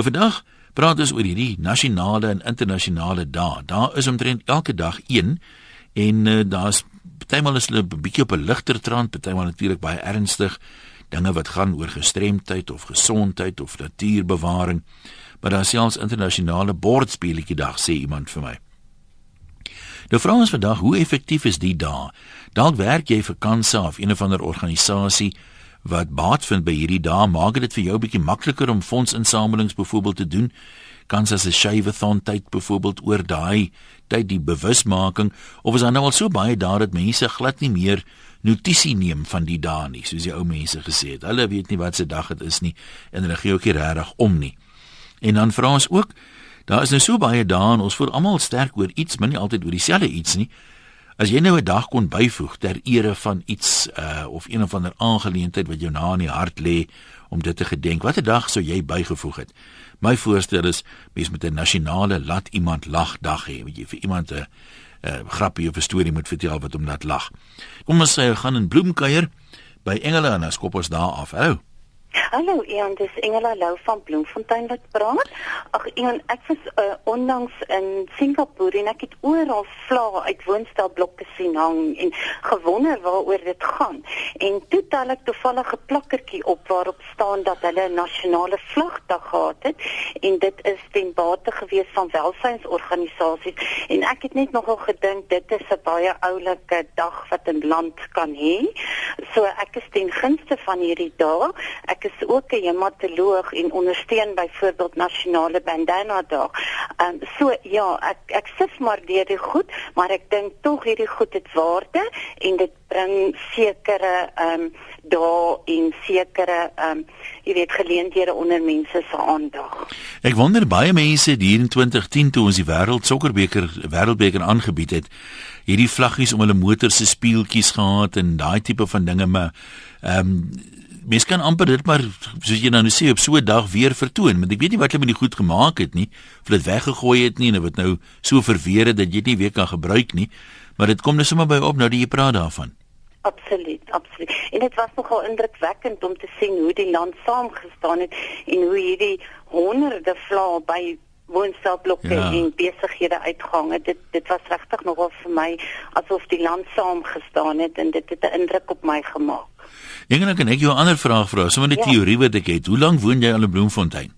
Nou vandag praat ons oor hierdie nasionale en internasionale dae. Daar is omtrent elke dag een en uh, daar's partymal is hulle 'n bietjie op 'n ligter trant, partymal natuurlik baie ernstig dinge wat gaan oor gestremdheid of gesondheid of natuurbewaring. Maar daar selfs internasionale bordspeletjie dag sê iemand vir my. Nou vra ons vandag, hoe effektief is die dae? Dalk werk jy vir Kansa of een of ander organisasie wat baat vind by hierdie dae, maak dit vir jou 'n bietjie makliker om fondsinsamelings byvoorbeeld te doen. Kansas se Shaveathon tyd byvoorbeeld oor daai tyd die bewusmaking of is daar nou al so baie daar dat mense glad nie meer notisie neem van die dae nie, soos die ou mense gesê het. Hulle weet nie wat se dag dit is nie en hulle gee ook nie regtig om nie. En dan vra ons ook, daar is nou so baie dae en ons voel almal sterk oor iets, maar nie altyd oor dieselfde iets nie. As jy nou 'n dag kon byvoeg ter ere van iets uh of een of ander aangeleentheid wat jou na in die hart lê om dit te gedenk, watter dag sou jy bygevoeg het? My voorstel is mens met 'n nasionale laat iemand lag dag hê, weet jy, vir iemand 'n uh, grappie of 'n storie moet vertel wat hom laat lag. Kom ons sê gaan in bloemkuier by Engele en ons kop ons daar af. Hallo. Hallo Ian, dis Engela Lou van Bloemfontein wat praat. Ag Ian, ek was uh, onlangs in Singapore en ek het oral vla uit woonstelblokke sien hang en gewonder waaroor dit gaan. En toe tel ek toevallig 'n plakkertjie op waarop staan dat hulle 'n nasionale vlagdag gehad het en dit is ten bate gewees van welsynsorganisasies en ek het net nogal gedink dit is 'n baie oulike dag wat 'n land kan hê. So ek is ten gunste van hierdie dag. Ek ek is ook 'n hematoloog en ondersteun byvoorbeeld nasionale bandana dag. Ehm um, so ja, ek ek sif maar deur die goed, maar ek dink tog hierdie goed het waarde en dit bring sekere ehm um, daar en sekere ehm um, jy weet geleenthede onder mense se aandag. Ek wonder baie mense hier in 2010 toe ons die wêreld sokkerbeker wêreldbeker aangebied het, hierdie vlaggies om hulle motors se speeltjies gehad en daai tipe van dinge maar ehm um, mens kan amper dit maar soos jy nou sê op so 'n dag weer vertoon, want ek weet nie wat hulle met die goed gemaak het nie, of dit weggegooi het nie en dit nou so verweer het dat jy dit nie weer kan gebruik nie, maar dit kom net sommer by op nou dat jy praat daarvan. Absoluut, absoluut. En dit was nogal indrukwekkend om te sien hoe die land saamgestaan het en hoe hierdie honderde vlae by woonstelblokke ja. en besighede uitgang het. Dit dit was regtig nogal vir my asof die land saamgestaan het en dit het 'n indruk op my gemaak. Engene kan ek jou 'n ander vraag vra, sommer 'n ja. teorie wat ek het. Hoe lank woon jy al in Bloemfontein?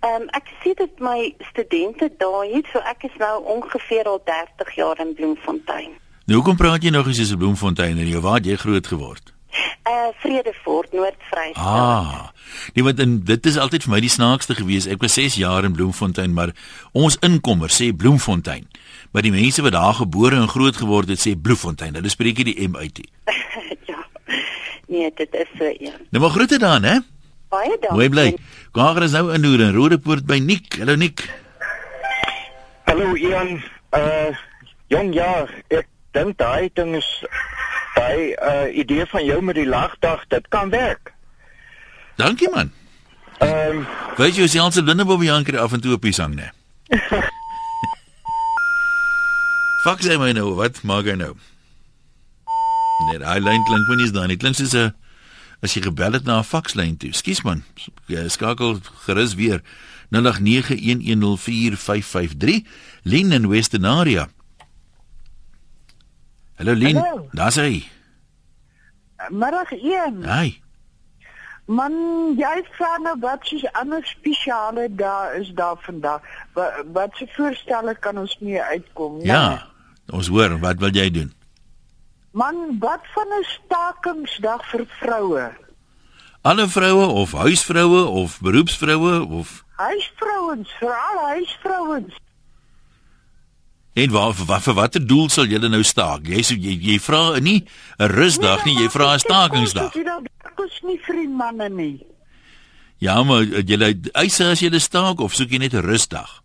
Ehm um, ek sien dit my studente daar het, so ek is nou ongeveer al 30 jaar in Bloemfontein. Nou hoekom praat jy nog eens oor Bloemfontein en jy waar jy groot geword? Uh Vredefort, Noord-Vrystaat. Ah. Nee, want dit is altyd vir my die snaakste gewees. Ek was 6 jaar in Bloemfontein, maar ons inkomer sê Bloemfontein. Maar die mense wat daar gebore en groot geword het sê Bloemfontein. Hulle spreek nie die M uit nie. Nee, dit is so een. Nou maar groete dan, hè? Baie dankie. Mooi bly. Gaar is nou in Noord en Rodepoort by Nik. Hallo Nik. Hallo Ian. Uh jong ja, ek dink daai ding is daai uh idee van jou met die lagdag, dit kan werk. Dankie man. Ehm um, weet jy selfs se Lindebom Janker af en toe op die sang, né? Fak sê my nou, wat maak hy nou? Nee, daai lyn klink my nie staan nie. Klink soos 'n as jy gebel het na 'n fakslyn toe. Skus man. Skakel gerus weer 0891104553 Lynn in Westernaria. Hallo Lynn. Daar's hy. Middag 1. Hi. Man, jy vra nou wat is anders spesiale daar is daar vandag. Wat wat se voorstelle kan ons mee uitkom? Ja. Nee. Ons hoor, wat wil jy doen? Man, wat van 'n stakingsdag vir vroue? Alle vroue of huisvroue of beroepsvroue of huisvrouens, veral huisvrouens. En waar vir wat vir watter doel sal julle nou staak? Jy sê jy, jy vra nie 'n rusdag nie, jy vra 'n stakingsdag. Dit kos nie vir die manne nie. Ja, maar julle eise as julle staak of soek jy net 'n rusdag?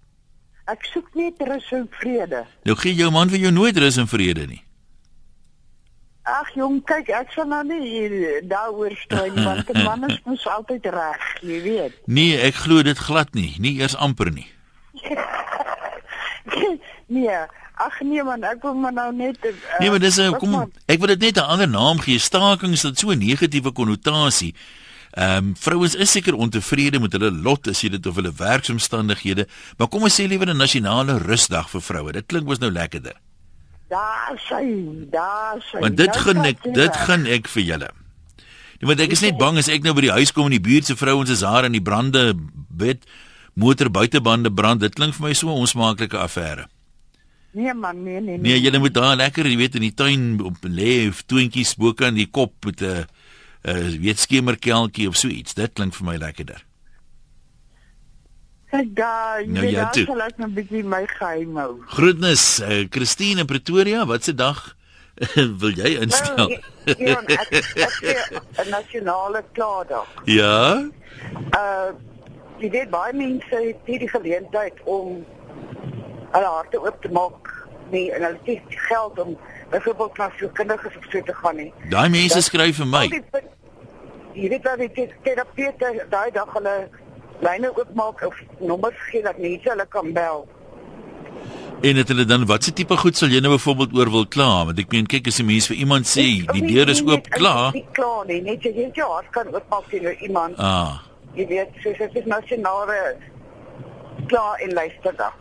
Ek soek net rus en vrede. Nou gee jou man vir jou nooit rus en vrede nie. Ag jong, kyk, ek sal nou nie daaroor stry nie want 'n man is mos altyd reg, jy weet. Nee, ek glo dit glad nie, nie eers amper nie. nee, ag nee man, ek wil maar nou net uh, Nee, maar dis 'n kom ek wil dit net 'n ander naam gee. Stakings het so 'n negatiewe konnotasie. Ehm um, vrouens is seker ontevrede met hulle lot as jy dit of hulle werksomstandighede, maar kom ons sê liewer 'n nasionale rusdag vir vroue. Dit klink mos nou lekkerder. Daar sê, daar sê. Want dit gaan ek dit gaan ek vir julle. Nee, want ek is net bang as ek nou by die huis kom en die buurt se vrouens is haar in die brande bed motor buitebande brand. Dit klink vir my so 'n onsmaaklike affære. Nee man, nee nee. Nee, jy moet daar lekker, jy weet in die tuin op lê of twintjies bokant die kop met 'n 'n weet skemerkelkie of so iets. Dit klink vir my lekkerder. Jy nou, weet daar sal ek 'n bietjie my geheim hou. Groetnis, uh, Christine in Pretoria, wat se dag wil jy instel? Ja, ja, ek ek 'n nasionale klaardag. Ja. Uh jy weet baie mense het nie die geleentheid om hulle harte oop te maak nie en hulle het geld om byvoorbeeld na so kinders of so te gaan nie. Daai mense skryf vir my. Jy weet dat dit terapeute daai dag hulle lyne oopmaak of nommers gee dat mense hulle kan bel. En het hulle dan watse tipe goed sal jy nou byvoorbeeld oor wil kla? Want ek meen kyk as 'n mens vir iemand sê die deur is oop, klaar. Nie klaar nie, net jy jy hart kan oopmaak vir iemand. Ah. Jy weet, soos dit is nasionale klaar en luisterdag.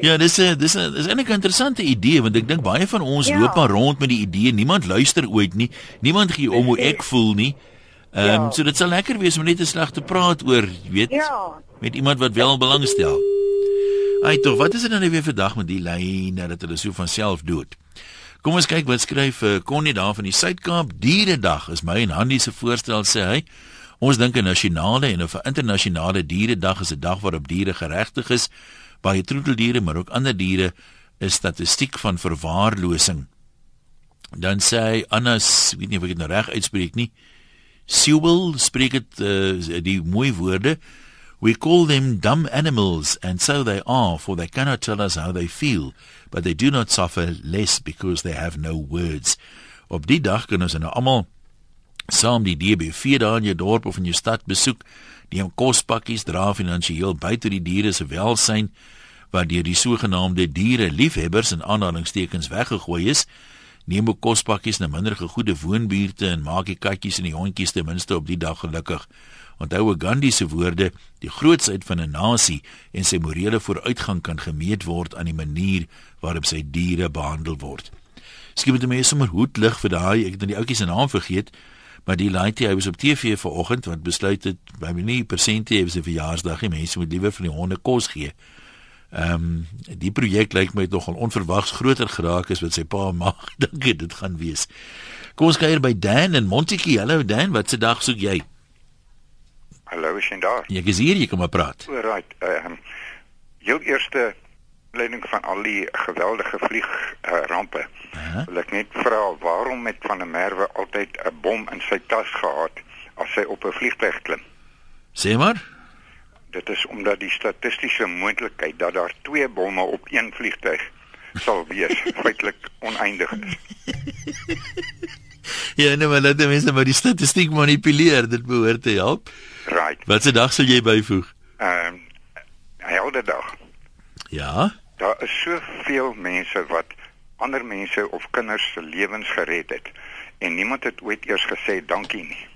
Ja, dis 'n dis 'n dis 'n interessante idee want ek dink baie van ons ja. loop maar rond met die idee niemand luister ooit nie. Niemand gee om hoe ek voel nie. Ehm um, ja. so dit sal lekker wees om net 'n slag te praat oor, weet, ja. met iemand wat wel belangstel. Ai tog, wat is dit nou weer vandag met die lyne dat hulle so van self dood? Kom ons kyk wat skryf uh, Connie daar van die Suid-Kaap Dieredag is my en Handy se voorstel sê hy. Ons dink 'n nasionale en 'n internasionale dieredag is 'n dag waarop diere geregtig is baie troeteldiere maar ook ander diere is statistiek van verwaarlosing. Dan sê hy Annas, weet nie of ek dit nou reg uitspreek nie. Sewell spreek dit uh, die mooi woorde. We call them dumb animals and so they are for they cannot tell us how they feel but they do not suffer less because they have no words. Op die dag kan ons nou almal saam die DBV daar in jou dorp of in jou stad besoek neem kospakkies dra finansiëel by tot die diere se welsyn wat deur die sogenaamde diere liefhebbers en aanhalingstekens weggegooi is neem ook kospakkies na minder gegoede woonbuurte en maak die katjies en die hondjies ten minste op die dag gelukkig onthou Gandhi se woorde die grootsheid van 'n nasie en sy morele vooruitgang kan gemeet word aan die manier waarop sy diere behandel word skien moet mense sommer hoed lig vir daai ek het nou die ouetjie se naam vergeet maar die laaitjie hy was op TV vanoggend wat besluit het by my nie persente hê sy verjaarsdag nie mense moet liewer vir die honde kos gee. Ehm um, die projek lyk my tog al onverwags groter geraak as wat sy pa mag dink dit gaan wees. Kom ons kuier by Dan en Montetjie. Hallo Dan, wat se dag soek jy? Hallo, is jy daar? Jy is hier, jy kom maar praat. Alright. Ehm um, jou eerste leiding van al die geweldige vlieg uh, rampe. Uh-huh. Wil ek net vra waarom het van der Merwe altyd 'n bom in sy tas gehad as hy op 'n vliegtuig klim? Sê maar. Dit is omdat die statistiese moontlikheid dat daar twee bomme op een vliegtuig sal wees feitelik oneindig is. ja, nee, maar laat mense maar die statistiek manipuleer, dit behoort te help. Right. Wat se dag sal jy byvoeg? Ehm uh, helde dag. Ja. Daar is soveel mense wat ander mense of kinders se lewens gered het en niemand het ooit eers gesê dankie nie.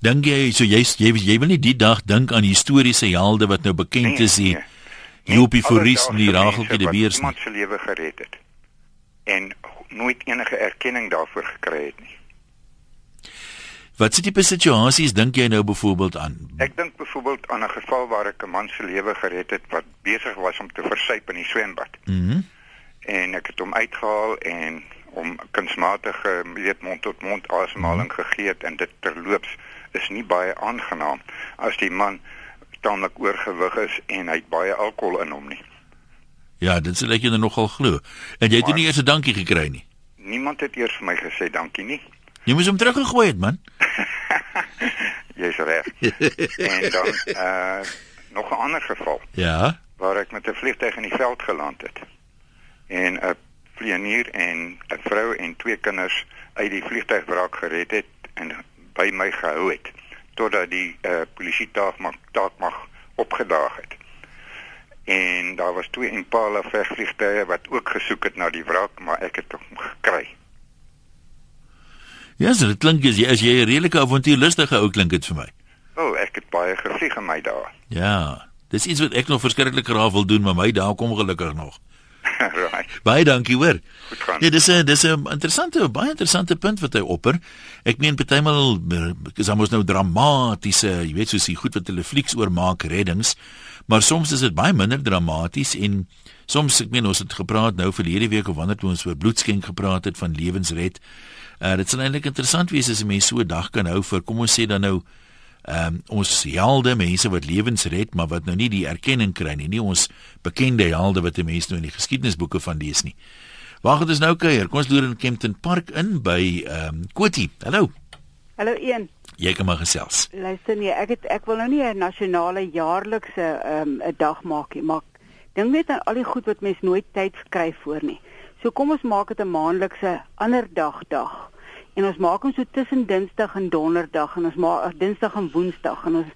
Dink jy so jy jy, jy wil nie die dag dink aan historiese helde wat nou bekend nee, is hier. Nee. Jopie Foris en die Rageltjie die Beers. Iemand se lewe gered het en nooit enige erkenning daarvoor gekry het nie. Wat se tipe situasies dink jy nou byvoorbeeld aan? Ek dink byvoorbeeld aan 'n geval waar ek 'n man se lewe gered het wat besig was om te versuip in die swembad. Mhm. Mm en ek het hom uitgehaal en om kunsmatige weet mond tot mond asemhaling mm -hmm. gegee het en dit terloops is nie baie aangenaam as die man tamelik oorgewig is en hy het baie alkohol in hom nie. Ja, dit sê ek jy nogal glo. En jy het nie eers 'n dankie gekry nie. Niemand het eers vir my gesê dankie nie. Jy moes hom teruggegooi het, man. Jy's reg. en dan uh nog 'n ander geval. Ja. Waar ek met 'n vliegtuig in die veld geland het. En 'n vlieënier en 'n vrou en twee kinders uit die vliegtuig wrak gered het en by my gehou het totdat die uh polisie taak mag taak mag opgedaag het. En daar was twee Impala vegvliegtuie wat ook gesoek het na die wrak, maar ek het hom gekry. Ja, so dit klink as jy as jy 'n redelike avontuurlustige ou klink dit vir my. O, oh, ek het baie gevlieg in my dae. Ja, dis iets wat ek nog verskriklik graag wil doen, maar my dae kom gelukkig nog. right. Baie dankie hoor. Goed gaan. Ja, dis 'n dis 'n interessante baie interessante punt wat hy opper. Ek meen partymal is daar mos nou dramatiese, jy weet soos die goed wat hulle flieks oor maak reddings, maar soms is dit baie minder dramaties en soms ek meen ons het gepraat nou verlede week of wanneer toe ons oor bloedskenk gepraat het van lewensred. Uh dit sal eintlik interessant wees as 'n mens so 'n dag kan hou vir kom ons sê dan nou ehm um, ons helde mense wat lewens red maar wat nou nie die erkenning kry nie nie ons bekende helde wat die mense nou in die geskiedenisboeke van lees nie. Waar gaan ons nou kuier? Kom ons loer in Kempton Park in by ehm um, Koti. Hallo. Hallo een. Jy kan maar gesels. Luister nee, ek het ek wil nou nie 'n nasionale jaarlikse ehm um, 'n dag maak nie, maar dink net aan al die goed wat mens nooit tyd kry voor nie. So kom ons maak dit 'n maandelikse ander dag dag en ons maak hom so tussen Dinsdag en Donderdag en ons maak uh, Dinsdag en Woensdag en ons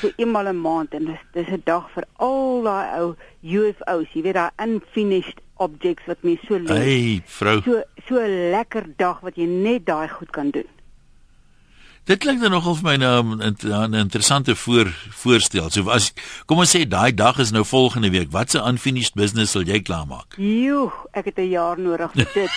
so eenmal 'n maand en dis dis 'n dag vir al daai ou UFOs, jy weet daai unfinished objects wat mense so lees. Hey, vrou. So so 'n lekker dag wat jy net daai goed kan doen. Dit klink dan nogal vir my nou 'n interessante voor voorstel. So as kom ons sê daai dag is nou volgende week. Wat se unfinished business sal jy klaarmaak? Joe, ek het 'n jaar nodig vir dit.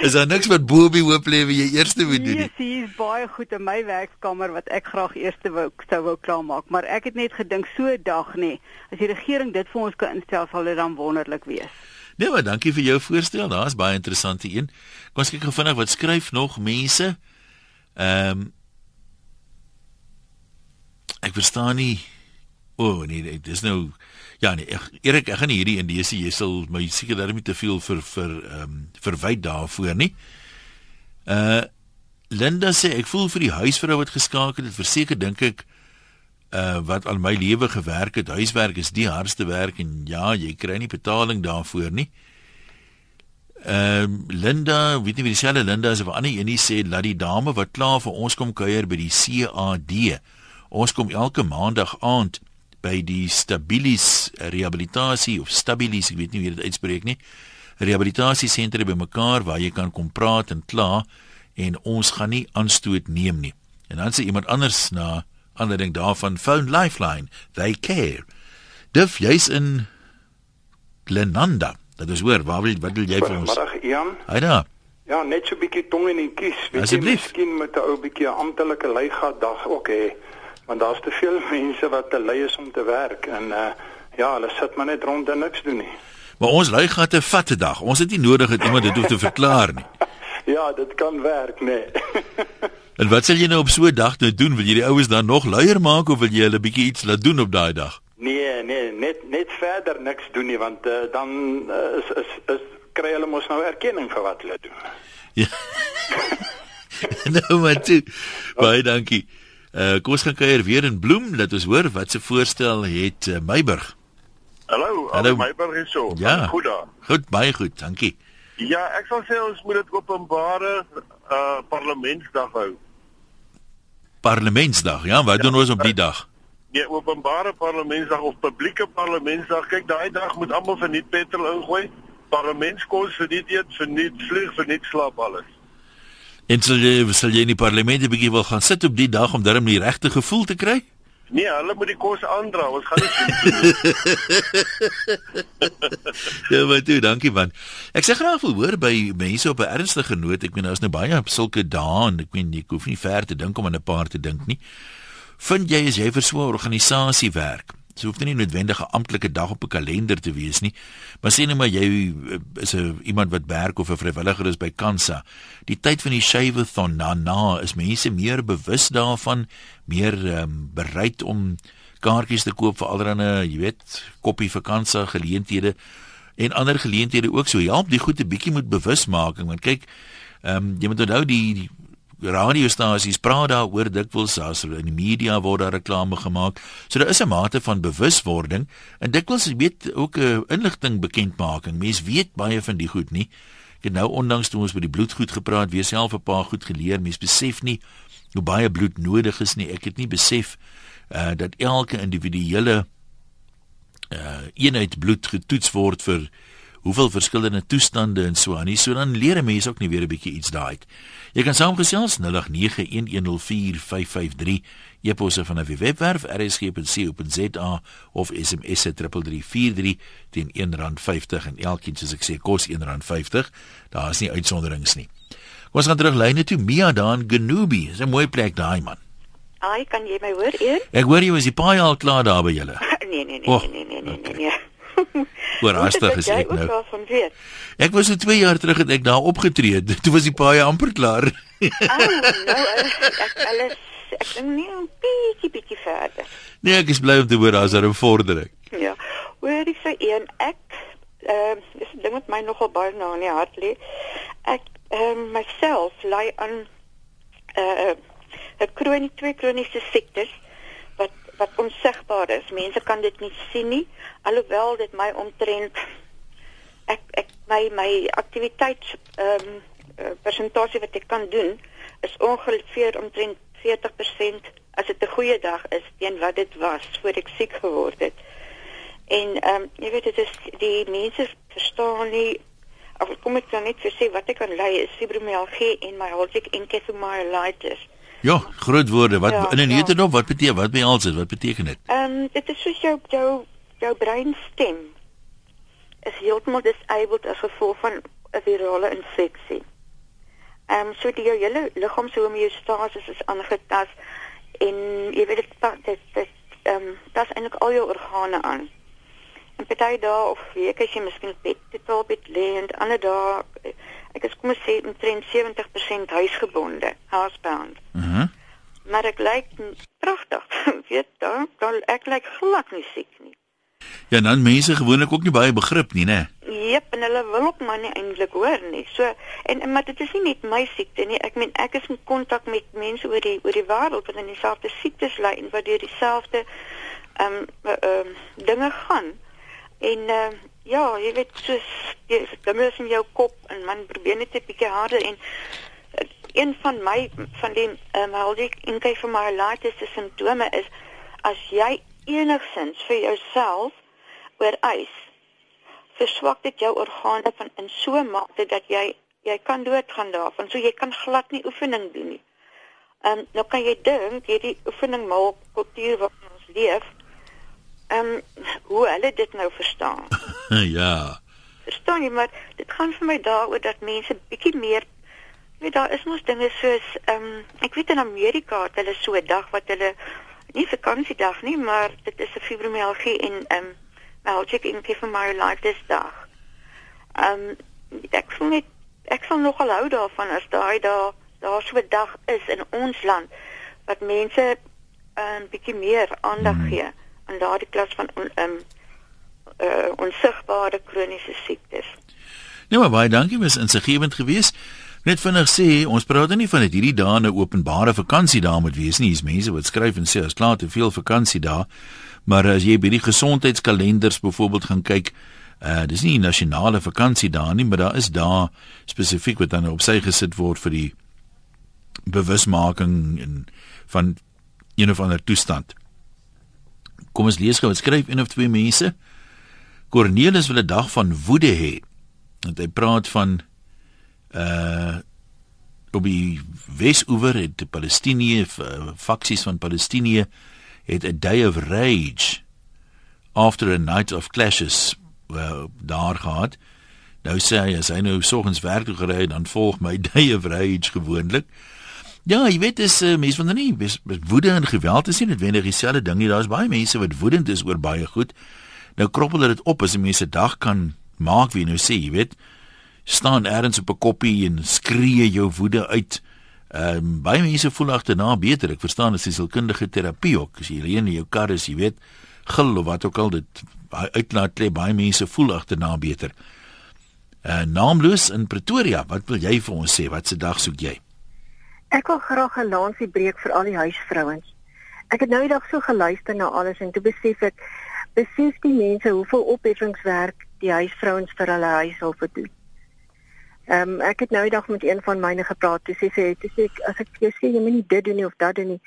is daar niks wat Bobie hoop lê wie jy eers moet doen nie? Nee, dis baie goed in my werkkamer wat ek graag eers wou sou wou klaarmaak, maar ek het net gedink so 'n dag nê. As die regering dit vir ons kan instel, sal dit dan wonderlik wees. Nee, maar dankie vir jou voorstel. Daar's baie interessante een. Kom ons kyk gou vinnig wat skryf nog mense. Ehm um, Ek verstaan nie. O oh, nee, dis nou ja nee, Erik, ek gaan nie hierdie in dese jy sal my seker daarmee te veel vir vir ehm um, verwyd daarvoor nie. Uh Linda sê ek voel vir die huisvrou wat geskakel het, verseker dink ek uh wat al my lewe gewerk het. Huiswerk is die hardste werk en ja, jy kry nie betaling daarvoor nie. Ehm uh, Linda, weet nie wie dieselfde Linda is of 'n ander enie sê dat die dame wat klaar vir ons kom kuier by die CAD. Ons kom elke maandag aand by die Stabilis rehabilitasie of Stabilis, ek weet nie hoe dit uitspreek nie. Rehabilitasie sentrum by mekaar waar jy kan kom praat en kla en ons gaan nie aanstoot neem nie. En dan sê iemand anders na ander ding daarvan phone lifeline they care. Dif jy's in Glenanda dat is hoor waar wil wat wil jy vir ons Ian. Hy daar. Ja net so 'n bietjie tong in die kies. Weet jy miskien met 'n ou bietjie amptelike leigat dag ook hê want daar's te veel mense wat te lui is om te werk en uh, ja hulle sit maar net rond en niks doen nie. Maar ons lui gaan 'n vatte dag. Ons het nie nodig dat iemand dit hoef te verklaar nie. Ja dit kan werk nee En wat sal jy nou op so 'n dag nou doen? Wil jy die oues dan nog luier maak of wil jy hulle bietjie iets laat doen op daai dag? Nee, nee, net net verder niks doen nie want uh, dan uh, is is is kry hulle mos nou erkenning vir wat hulle doen. Ja. nou maar toe. Baie dankie. Uh kom ons gaan kuier weer in Bloem. Laat ons hoor wat se voorstel het uh, Meiburg. Hallo, Hallo. Meiburg is so. Ja. Goed daar. Goed, baie goed. Dankie. Ja, ek sal sê ons moet dit openbare uh parlementsdag hou. Parlementsdag. Ja, wat doen ons op die dag? Nee, openbare parlementsdag of publieke parlementsdag. Kyk, daai dag moet almal verniet petrol ingooi. Parlementskos verniet eet, verniet vlieg, verniet slaap alles. En sal jy sal jy in die parlement 'n bietjie wil gaan sit op die dag om darm die regte gevoel te kry? Nee, hulle moet die kos aandra. Ons gaan nie sien. Ja, maar toe, dankie man. Ek sê graag wil hoor by mense op 'n ernstige noot. Ek meen daar's nou baie sulke dae en ek meen jy hoef nie ver te dink om aan 'n paar te dink nie. Vind jy as jy vir so 'n organisasie werk, Dit hoef nie noodwendig 'n amptelike dag op 'n kalender te wees nie. Maar sê net maar jy eh, is 'n iemand wat werk of 'n vrywilliger is by Kansa. Die tyd van die Shaveathon na na is mense meer bewus daarvan, meer um, bereid om kaartjies te koop vir allerlei, jy weet, koppie vir Kansa geleenthede en ander geleenthede ook so. Help die goed 'n bietjie met bewusmaking want kyk, ehm um, jy moet onthou die, die radiostasies praat daaroor dikwels as in die media word daar reklame gemaak. So daar is 'n mate van bewuswording en dikwels weet ook 'n uh, inligting bekendmaking. Mense weet baie van die goed nie. Ek het nou onlangs toe ons by die bloedgoed gepraat, weer self 'n paar goed geleer. Mense besef nie hoe baie bloed nodig is nie. Ek het nie besef uh dat elke individuele uh eenheid bloed getoets word vir hoeveel verskillende toestande en so aan nie. So dan leer 'n mens ook nie weer 'n bietjie iets daai. Jy kan saamgesels 0891104553 e-posse van 'n webwerf rsg.co.za of SMS se 3343 teen R1.50 en elkeen soos ek sê kos R1.50. Daar is nie uitsonderings nie. Kom ons gaan terug lyne toe Mia daar in Genubi. Dis 'n mooi plek daai man. Ai, kan jy my hoor eers? Ek hoor jy was die paai al klaar daar by julle. nee, nee, nee, Oh, nee, nee, nee, okay. nee, nee. Oor hastig is ek nou. Ek was so 2 jaar terug het ek daar opgetree. Toe was die paai amper klaar. Oh, nou ek alles ek dink nie 'n bietjie bietjie verder. nee, ek is bly om te hoor daar's 'n vordering. Ja. Hoor jy vir een ek ehm uh, dis 'n ding wat my nogal baie na in die hart lê. Ek ehm uh, myself ly aan eh uh, 'n kronie twee kroniese siektes wat onsigbaar is. Mense kan dit nie sien nie alhoewel dit my omtrent ek ek my my aktiwiteits ehm um, uh, persentasie wat ek kan doen is ongeveer omtrent 40% as dit 'n goeie dag is teen wat dit was voor ek siek geword het. En ehm um, jy weet dit is die mense verstaan nie of kom ek dan net vir sê wat ek kan ly is fibromialgie en myalgic encephalomyelitis. Ja, groot woorde. Wat Ja, in 'n ja. netedop, wat beteken wat behels dit? Wat beteken dit? Ehm um, dit is soos jou jou jou breinstem is heeltemal disabled as gevolg van 'n virale infeksie. Ehm um, so die jou hele liggaam se homeostase is aangetast en jy weet dit dit dit ehm um, dit eintlik al jou organe aan. En party dae of weke as jy miskien op bed totaal bed lê en ander dae ek is kom ons sê omtrent 70% huisgebonde, housebound. Mhm. Uh Maar ek lyk pragtig. weet dan dan ek lyk glad nie siek nie. ja, dan mense gewoonlik ook nie baie begrip nie, né? Jep, en hulle wil ook maar nie eintlik hoor nie. So en en- maar dit is nie net my siekte nie. Ek meen ek is in kontak met mense oor die oor die wêreld wat aan dieselfde siektes ly en wat deur dieselfde ehm um, ehm um, dinge gaan. En ehm uh, ja, jy weet soos jy is in jou kop en man probeer net 'n bietjie harder en eh, een van my van die ehm um, huidige inkei vir my laatste simptome is as jy enigsins vir jouself oorwys verswak dit jou organe van in so mate dat jy jy kan doodgaan daarvan. So jy kan glad nie oefening doen nie. Ehm um, nou kan jy dink hierdie oefening maak kultuur wat ons leef. Ehm um, hoe hulle dit nou verstaan. ja. Verstaan jy maar dit gaan vir my daaroor dat mense bietjie meer weet daar is mos dinge soos ehm um, ek weet in Amerika het hulle so 'n dag wat hulle nie vakansiedag nie, maar dit is 'n fibromialgie en ehm um, myalgic encephalomyelitis dag. Ehm um, ek voel net ek sal nogal hou daarvan as daai daar daar so 'n dag is in ons land wat mense 'n um, bietjie meer aandag Hmm. gee aan daardie klas van ehm um, uh, onsigbare kroniese siektes. Nee, maar baie dankie, was insiggewend geweest. Net vinnig sê, ons praat nou nie van dit hierdie dae 'n openbare vakansie daar moet wees nie. Hier's mense wat skryf en sê as klaar te veel vakansie daar. Maar as jy by die gesondheidskalenders byvoorbeeld gaan kyk, uh dis nie nasionale vakansie daar nie, maar daar is daar spesifiek wat dan op sy gesit word vir die bewusmaking en van een of ander toestand. Kom ons lees gou skryf een of twee mense. Cornelis wil 'n dag van woede hê. Want hy praat van uh op die Wesoewer het die Palestinië uh, faksies van Palestinië het 'n day of rage after a night of clashes uh, daar gehad. Nou sê hy as hy nou soggens werk toe gery het, dan volg my day of rage gewoonlik. Ja, jy weet dis uh, mense van nie woede en geweld is nie noodwendig dieselfde ding nie. Daar's baie mense wat woedend is oor baie goed. Nou kroppel dit op as 'n mens 'n dag kan maak wie nou sê, jy weet, staan ergens op 'n koppie en skree jou woede uit. Ehm um, baie mense voel agterna beter. Ek verstaan dit is sielkundige terapie ook. As jy alleen in jou kar is, jy weet, gil of wat ook al dit uitlaat lê, baie mense voel agterna beter. Uh naamloos in Pretoria, wat wil jy vir ons sê? Wat se dag soek jy? Ek wil graag 'n lansie breek vir al die huisvrouens. Ek het nou die dag so geluister na alles en toe besef ek besef die mense hoeveel opheffingswerk die huisvrouens vir hulle huishulpe doen. Ehm um, ek het nou die dag met een van myne gepraat. Toe sê sy, toe sê ek as ek jou sê jy moet nie dit doen nie of dat doen nie,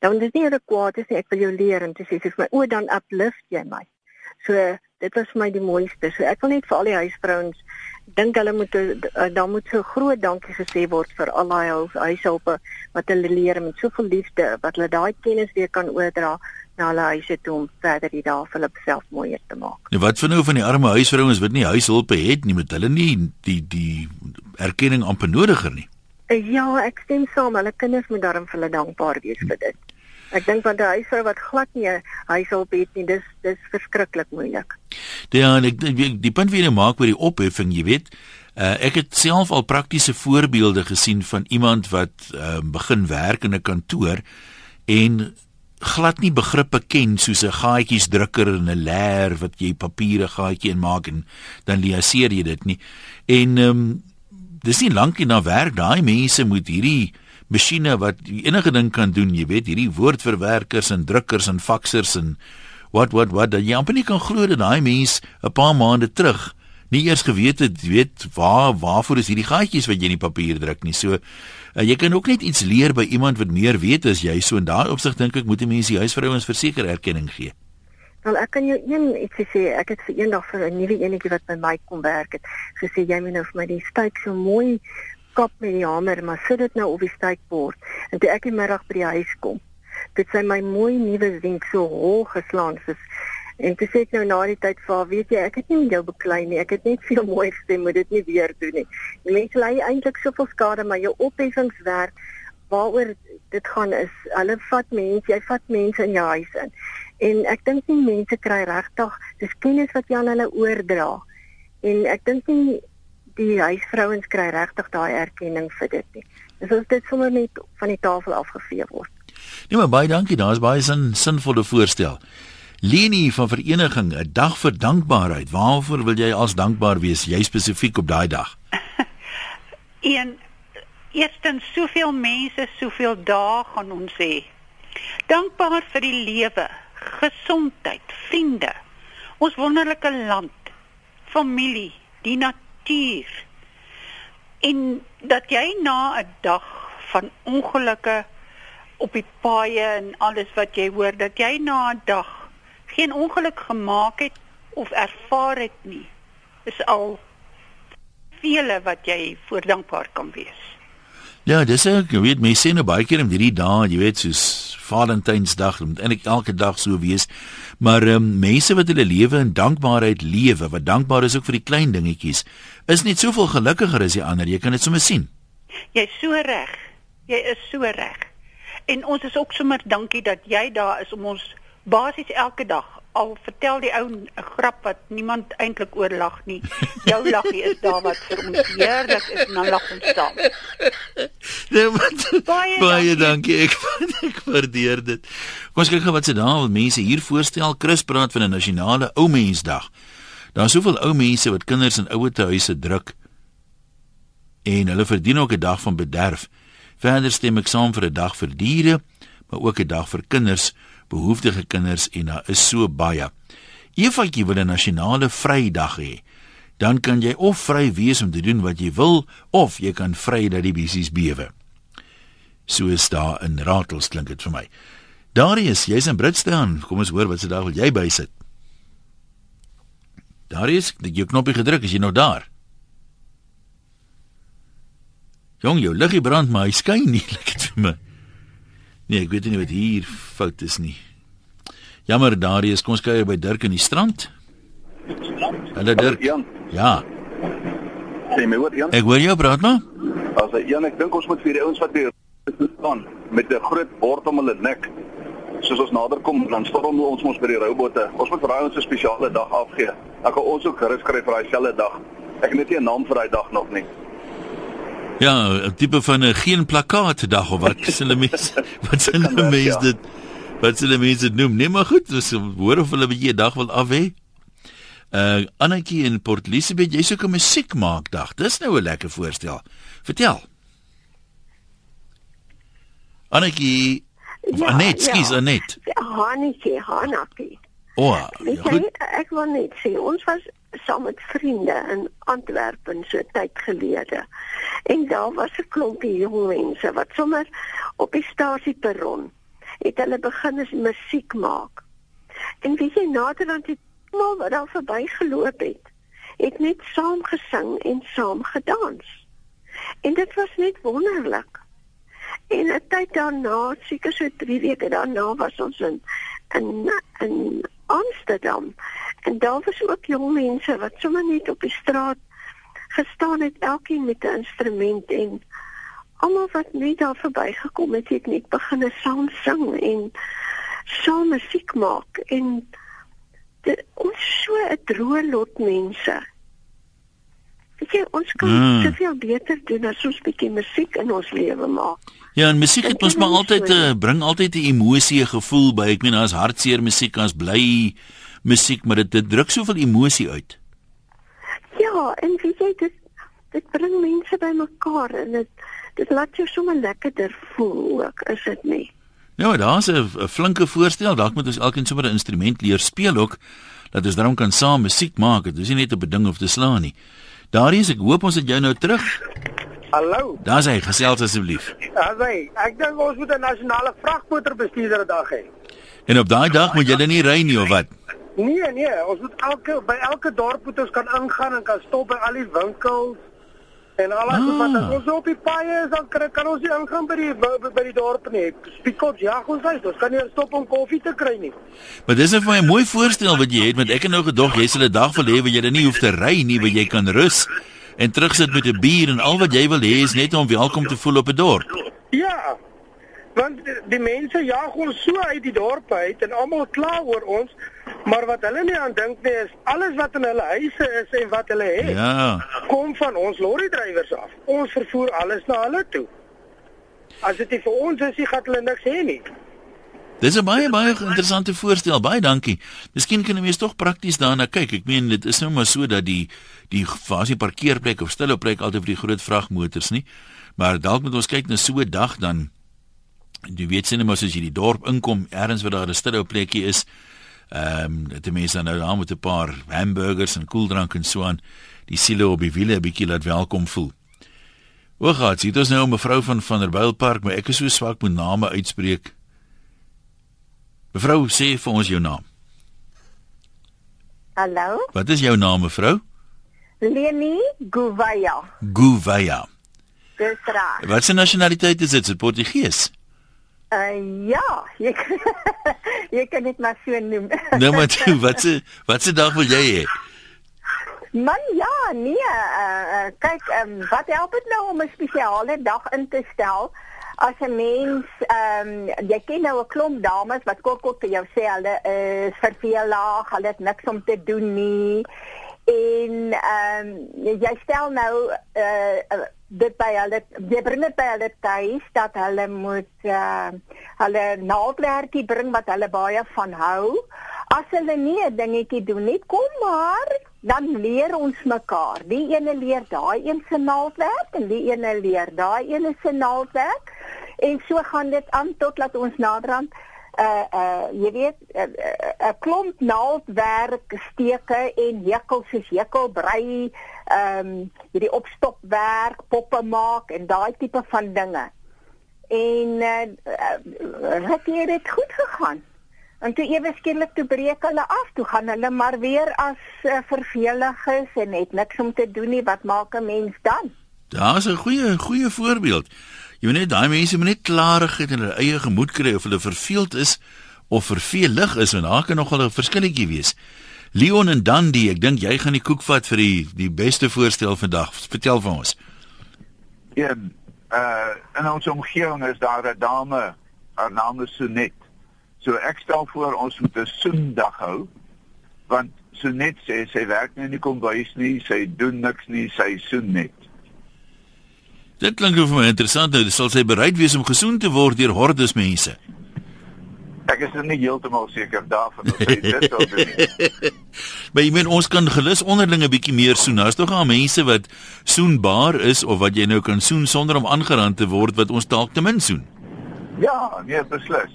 dan is nie 'n kwaad is nie. Ek wil jou leer en toe sê sy vir my, "O, dan uplift jy my." So dit was vir my die mooiste. So ek wil net vir al die huisvrouens dink hulle moet uh, dan moet so groot dankie gesê word vir al daai huishulpe wat hulle leer met soveel liefde wat hulle daai kennis weer kan oordra na hulle huise toe om verder die dae vir hulself mooier te maak. Nou wat van nou van die arme huisvrouens wat nie huishulpe het nie met hulle nie die die erkenning amper nodiger nie. Uh, ja, ek stem saam. Hulle kinders moet daarom vir hulle dankbaar wees vir dit. Ek dink want 'n huisvrou wat glad nie 'n huishulp het nie, dis dis verskriklik moeilik. Ja, en ek die, die punt wat jy maak oor die opheffing, jy weet, uh, ek het self al praktiese voorbeelde gesien van iemand wat uh, begin werk in 'n kantoor en glad nie begrippe ken soos 'n gaatjies drukker en 'n leer wat jy papiere gaatjie in maak en dan liaseer jy dit nie. En ehm um, dis nie lank nie na werk daai mense moet hierdie masjiene wat enige ding kan doen, jy weet, hierdie woordverwerkers en drukkers en faksers en wat wat wat jy amper nie kan glo dat daai mens 'n paar maande terug nie eers geweet het, weet waar waarvoor is hierdie gaatjies wat jy in die papier druk nie. So uh, jy kan ook net iets leer by iemand wat meer weet as jy. So in daai opsig dink ek moet die mense die huisvrouens verseker erkenning gee. Wel ek kan jou een ietsie sê, ek het vir eendag vir 'n nuwe enetjie wat by my kom werk het, gesê jy moet nou vir my die styk so mooi kap met die hamer, maar sit dit nou op die stykbord. En toe ek die middag by die huis kom, het sy my mooi nuwe wenk so hol geslaan soos en toe sê ek nou na die tyd vir weet jy, ek het nie met jou beklei nie. Ek het net veel mooi gesê, moet dit nie weer doen nie. Die mense lei eintlik soveel skade, maar jou opheffingswerk waaroor dit gaan is, hulle vat mense, jy vat mense in jou huis in. En ek dink nie mense kry regtig dis kennis wat jy aan hulle oordra. En ek dink nie die huisvrouens kry regtig daai erkenning vir dit nie. Dis as dit sommer net van die tafel afgevee word. Nee maar baie dankie, daar's baie sin sinvolle voorstel. Leni van vereniging 'n dag vir dankbaarheid. Waarvoor wil jy as dankbaar wees, jy spesifiek op daai dag? Een eerstens soveel mense, soveel dae gaan ons hê. Dankbaar vir die lewe, gesondheid, vriende, ons wonderlike land, familie, die natuur natuur. En dat jy na 'n dag van ongelukke op die paaie en alles wat jy hoor dat jy na 'n dag geen ongeluk gemaak het of ervaar het nie is al vele wat jy voor dankbaar kan wees. Ja, dis ek weet mense sê nou baie keer om hierdie dae, jy weet, soos Valentynsdag, moet eintlik elke dag so wees. Maar ehm um, mense wat hulle lewe in dankbaarheid lewe, wat dankbaar is ook vir die klein dingetjies, is net soveel gelukkiger as die ander. Jy kan dit sommer sien. Jy's so reg. Jy is so reg. En ons is ook sommer dankie dat jy daar is om ons basies elke dag al vertel die ou 'n grap wat niemand eintlik oor lag nie. Jou laggie is daar wat vir ons heerlik is en dan lag ons saam. Nee, wat, baie, baie dankie. dankie. Ek ek waardeer dit. Kom ons kyk gou wat se daar wat mense hier voorstel. Chris praat van 'n nasionale ou mensdag. Daar's soveel ou mense wat kinders in ouer huise druk en hulle verdien ook 'n dag van bederf. Verder stem ek saam vir 'n dag vir diere, maar ook 'n dag vir kinders behoeftige kinders en daar is so baie. Efatjie wil 'n nasionale Vrydag hê. Dan kan jy of vry wees om te doen wat jy wil of jy kan vry dat die besies bewe. So is daar in Ratels klink dit vir my. Darius, jy's in Britstaan. Kom ons hoor wat se dag wil jy bysit. Darius, het jy knoppie gedruk? Is jy nog daar? Jong, jou liggie brand maar hy skyn nie, lyk dit vir my. Nee, ek weet nie wat hier fout is nie. Jammer, Darius, kom ons kyk by Dirk in die strand. Hallo Dirk. Jan. Ja. Sê my wat Jan? Ek hoor jou praat maar. As hy Jan, ek dink ons moet vir die ouens wat hier staan met 'n groot bord om hulle nek. Soos ons nader kom, dan storm ons ons by die roubotte. Ons moet vir daai ons 'n spesiale dag afgee. Dan kan ons ook gerus kry vir daai selfde dag. Ek het net nie 'n naam vir daai dag nog nie. Ja, 'n tipe van 'n geen plakkaat dag of wat hulle mense wat hulle mense ja. dit wat hulle mense dit noem. Nee, maar goed, dis hoor of hulle 'n bietjie 'n dag wil af hê. Uh Annetjie in Port Elizabeth, jy soek 'n musiek maak dag. Dis nou 'n lekker voorstel. Vertel. Annetjie ja, Anet, skus ja. Anet. Annetjie, Annetjie. O, oh, ja, ek wil net sê ons was saam met vriende in Antwerpen so tyd gelede. En daar was 'n klompie jong mense wat sommer op die stasieperron het hulle begin is musiek maak. En weet jy naderhand het almal wat daar verbygeloop het, het net saam gesing en saam gedans. En dit was net wonderlik. En 'n tyd daarna, seker so 3 weke daarna was ons in in in Amsterdam. En daar was ook jong mense wat sommer net op die straat gestaan het, elkeen met 'n instrument en almal wat net daar verbygekom het, het net begin saam sing en saam musiek maak en dit ons so 'n droë lot mense. Weet jy, ons kan mm. soveel beter doen as ons bietjie musiek in ons lewe maak. Ja, en musiek het mos maar altyd uh, bring altyd 'n emosie, 'n gevoel by. Ek meen daar's hartseer musiek, daar's bly musiek, maar dit, dit druk soveel emosie uit. Ja, en weet jy dit dit bring mense bymekaar en dit dit laat jou sommer lekkerder voel ook, is dit nie? Ja, daar's 'n flinke voorstel. Dalk moet ons elkeen sommer 'n instrument leer speel ook dat ons daarom kan saam musiek maak. Dit is nie net 'n ding of te slaan nie. Daarin is ek hoop ons het jou nou terug. Hallo. Daar's hy, gesels asseblief. Asai, ek dink ons moet 'n nasionale vragmotorbestuurder dag hê. En op daai dag moet jy nie ry nie of wat? Nee, nee, ons moet elke by elke dorp moet ons kan ingaan en kan stop by al die winkels en alles ah. wat as ons op die paaie is dan kan, kan ons nie ingaan by die by, by die dorp nie. Spikots jag ons uit. Ons kan nie stop om koffie te kry nie. Maar dis 'n baie mooi voorstel wat jy het want ek het nou gedog jy sal 'n dag wil hê waar jy nie hoef te ry nie, waar jy kan rus en terugsit met 'n bier en al wat jy wil hê is net om welkom te voel op 'n dorp. Ja. Want die, mense jaag ons so uit die dorp uit en almal kla oor ons, maar wat hulle nie aan dink nie is alles wat in hulle huise is en wat hulle het. Ja. Kom van ons lorry drywers af. Ons vervoer alles na hulle toe. As dit nie vir ons is, gaan hulle niks hê nie. Dis 'n baie baie interessante voorstel. Baie dankie. Miskien kan 'n mens tog prakties daarna kyk. Ek meen dit is nou maar so dat die die fasie parkeerplek of stille plek altyd vir die groot vragmotors nie. Maar dalk moet ons kyk na so 'n dag dan jy weet sien net as jy die dorp inkom, ergens waar daar 'n stille plekkie is. Ehm um, dit mense dan nou daar met 'n paar hamburgers en koeldrank en so aan die siele op die wiele 'n bietjie laat welkom voel. Gaan dit? Is nou mevrou van van der Bylpark, maar ek is so swak met name uitspreek. Mevrou, sê vir ons jou naam. Hallo? Wat is jou naam, mevrou? Leni Guvaya. Guvaya. Dis reg. Wat se nasionaliteit is dit? Is dit Portugees? Uh ja, jy jy kan dit maar so noem. nou maar toe, wat se wat se dag wil jy hê? Man ja, nee, uh, kyk, um, wat help dit nou om 'n spesiale dag in te stel? as 'n mens ehm um, jy ken nou 'n klomp dames wat kort kort vir jou sê hulle is vervelig, hulle het niks om te doen nie. En ehm um, jy stel nou eh uh, dit by hulle jy bring dit by hulle tuis dat hulle moet uh, hulle naaldwerkie bring wat hulle baie van hou. As hulle nie 'n dingetjie doen nie, kom maar dan leer ons mekaar. Die ene leer daai een se naaldwerk en die ene leer daai ene se naaldwerk. En so gaan dit aan tot laat ons naderhand uh uh jy weet 'n uh, uh, uh, klomp naaldwerk steke en hekkels soos hekelbrei ehm um, hierdie opstopwerk poppe maak en daai tipe van dinge. En uh, uh het dit goed gegaan? En toe ewe skielik toe breek hulle af, toe gaan hulle maar weer as uh, verveliges en het niks om te doen nie. Wat maak 'n mens dan? Daar's 'n goeie goeie voorbeeld. Jy moet net daai mense moet net klarigheid in hulle eie gemoed kry of hulle verveeld is of vervelig is en daar kan nogal 'n verskilletjie wees. Leon en Dandy, ek dink jy gaan die koek vat vir die die beste voorstel vandag. Vertel vir ons. Ja, uh in ons omgewing is daar 'n dame, haar naam is Sonet. So ek stel voor ons moet 'n soendag hou want Sonet sê sy werk nie in die kombuis nie, sy doen niks nie, sy soen net. Dit klink vir my interessant. Nou, sal sy bereid wees om gesoen te word deur hordes mense? Ek is nie heeltemal seker daarvan of dit sou doen. maar jy meen ons kan gelus onderlinge bietjie meer soen. Daar's tog al mense wat soenbaar is of wat jy nou kan soen sonder om aangeraan te word wat ons dalk te min soen. Ja, nee, beslis.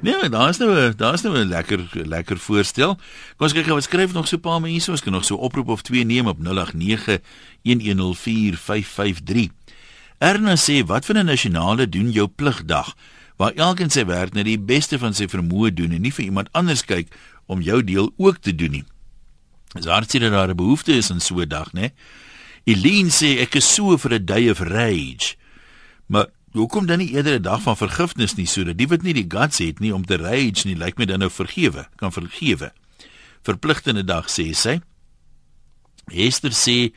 Nee, daar's nou 'n daar's nou 'n lekker lekker voorstel. Kom ons kyk gou wat skryf nog so 'n paar mense. Ons kan nog so 'n oproep of twee neem op 0891104553. Erna sê wat van 'n nasionale doen jou pligdag waar elkeen sy werk net die beste van sy vermoë doen en nie vir iemand anders kyk om jou deel ook te doen nie. Dis hartseer dat daar 'n behoefte is in so 'n dag, né? Eileen sê ek is so vir 'n day of rage. Maar hoekom dan nie eerder 'n dag van vergifnis nie sodat die wat nie die guts het nie om te rage nie, lyk like my dan nou vergewe, kan vergewe. Verpligtende dag sê sy. Esther sê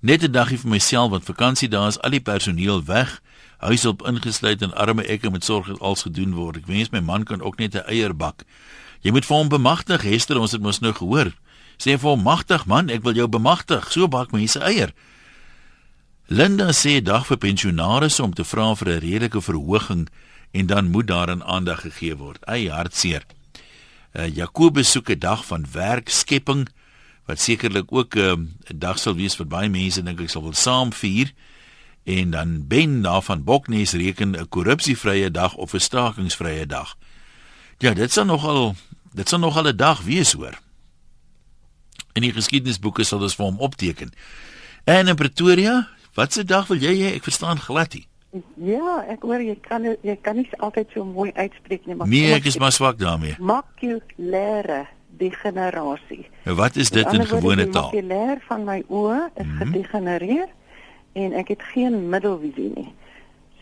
net 'n dagie vir myself want vakansiedae is al die personeel weg. Huishulp ingesluit en arme ekke met sorg het als gedoen word. Ek wens my man kan ook net 'n eier bak. Jy moet vir hom bemagtig, Esther, ons het mos nou gehoor. Sê vir hom magtig man, ek wil jou bemagtig. So bak mense eier. Linda sê dag vir pensionaars om te vra vir 'n redelike verhoging en dan moet daaraan aandag gegee word. Ai hartseer. Uh, Jakobus soek 'n dag van werkskepping wat sekerlik ook eh, 'n uh, dag sal wees wat baie mense dink ek sal wil saam vier. En dan Ben daarvan Boknes reken 'n korrupsievrye dag of 'n stakingsvrye dag. Ja, dit sal nogal dit sal nogal 'n dag wees hoor in die geskiedenisboeke sal dit vir hom opteken. En in Pretoria, wat se dag wil jy hê? Ek verstaan glad nie. Ja, ek hoor jy kan jy kan nie altyd so mooi uitspreek nie, maar Nee, ek is maar swak daarmee. Makulêre degenerasie. Nou wat is dit in gewone taal? Makulêr van my oë is mm -hmm. gedegenereer en ek het geen middelvisie nie.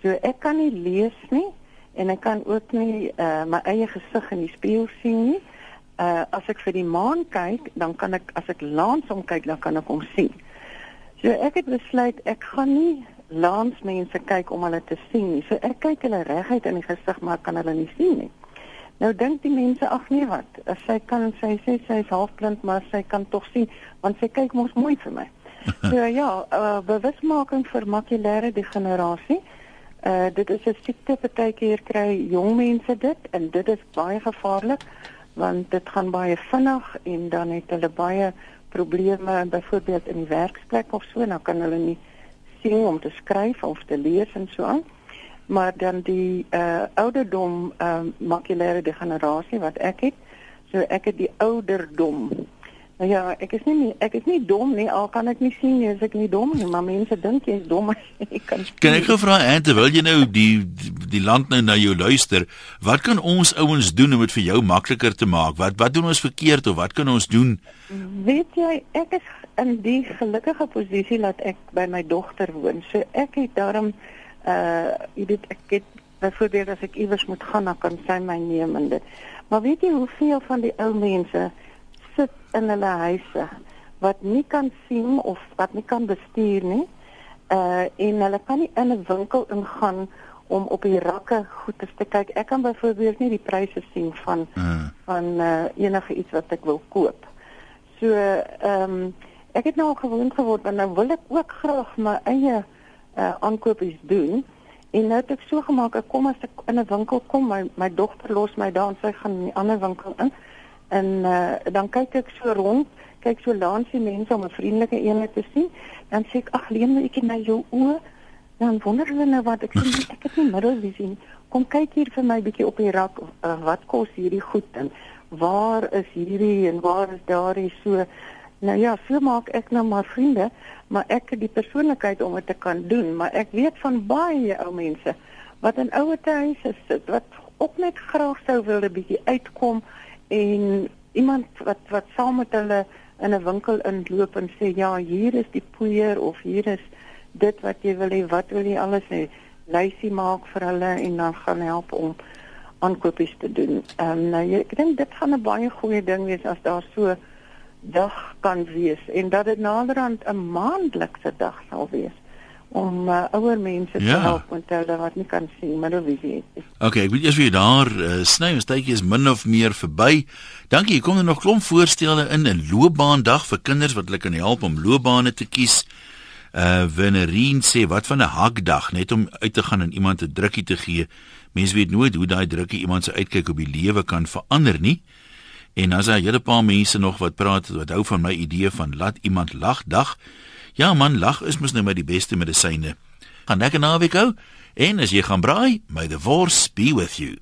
So ek kan nie lees nie en ek kan ook nie uh, my eie gesig in die spieël sien nie uh as ek vir die maan kyk, dan kan ek as ek langs hom kyk, dan kan ek hom sien. So ek het besluit ek gaan nie langs mense kyk om hulle te sien nie. So ek kyk hulle reguit in die gesig, maar kan hulle nie sien nie. Nou dink die mense ag nee wat, as sy kan sy sê sy is halfblind, maar sy kan tog sien want sy kyk mos mooi vir my. So ja, uh, bewusmaking vir makulêre degenerasie. Uh dit is 'n siekte partykeer kry jong mense dit en dit is baie gevaarlik want dit gaan baie vinnig en dan het hulle baie probleme byvoorbeeld in die werksplek of so dan kan hulle nie sien om te skryf of te lees en so aan maar dan die uh, ouderdom uh, makulêre degenerasie wat ek het so ek het die ouderdom Nou ja, ek is nie ek is nie dom nie, al kan ek nie sien nie, as ek nie dom nie, maar mense dink jy is dom as jy kan. Sien. Kan ek gou vra en terwyl jy nou die die land nou na jou luister, wat kan ons ouens doen om dit vir jou makliker te maak? Wat wat doen ons verkeerd of wat kan ons doen? Weet jy, ek is in die gelukkige posisie dat ek by my dogter woon. So ek het daarom uh jy weet ek het byvoorbeeld as ek iewers moet gaan, dan kan sy my neem en dit. Maar weet jy hoeveel van die ou mense sit in hulle huise wat nie kan sien of wat nie kan bestuur nie. Uh en hulle kan nie in 'n winkel ingaan om op die rakke goed te kyk. Ek kan byvoorbeeld nie die pryse sien van uh. van uh enige iets wat ek wil koop. So ehm um, ek het nou gewoond geword want nou wil ek ook graag my eie uh aankopies doen. En nou het ek so gemaak ek kom as ek in 'n winkel kom, my my dogter los my daar en sy gaan in 'n ander winkel in. En uh, dan kyk ek so rond kyk so langs die mense om 'n vriendelike eenheid te sien. Dan sê ek ag leen ek na jou oë. Dan wonder hulle nou wat. Ek sê ek het nie middelvisie nie. Kom kyk hier vir my bietjie op die rak uh, wat kos hierdie goed en waar is hierdie en waar is daardie? So nou ja so maak ek nou maar vriende maar ek het die persoonlikheid om dit te kan doen maar ek weet van baie ou mense wat in ouer huise sit wat ook net graag sou wil 'n bietjie uitkom en iemand wat wat saam met hulle in 'n winkel inloop en sê ja, hier is die poeier of hier is dit wat jy wil hê, wat wil jy alles hê? Lysie maak vir hulle en dan gaan help om aankopies te doen. Ehm um, nou ek dink dit gaan 'n baie goeie ding wees as daar so dag kan wees en dat dit naderhand 'n maandelikse dag sal wees om uh, ouer mense te ja. help met hulle wat nie kan sien wie is. Okay, ek weet eers wie daar uh, sny ons tydjie is min of meer verby. Dankie, kom er nog klomp voorstelle in 'n loopbaandag vir kinders wat hulle kan help om loopbane te kies. Uh Venerine sê wat van 'n hakdag net om uit te gaan en iemand 'n drukkie te gee. Mense weet nooit hoe daai drukkie iemand se uitkyk op die lewe kan verander nie. En as daar 'n hele paar mense nog wat praat wat hou van my idee van laat iemand lag dag. Ja man, lag is mos nou maar die beste medisyne. Gaan lekker naweek hou en as jy gaan braai, may the force be with you.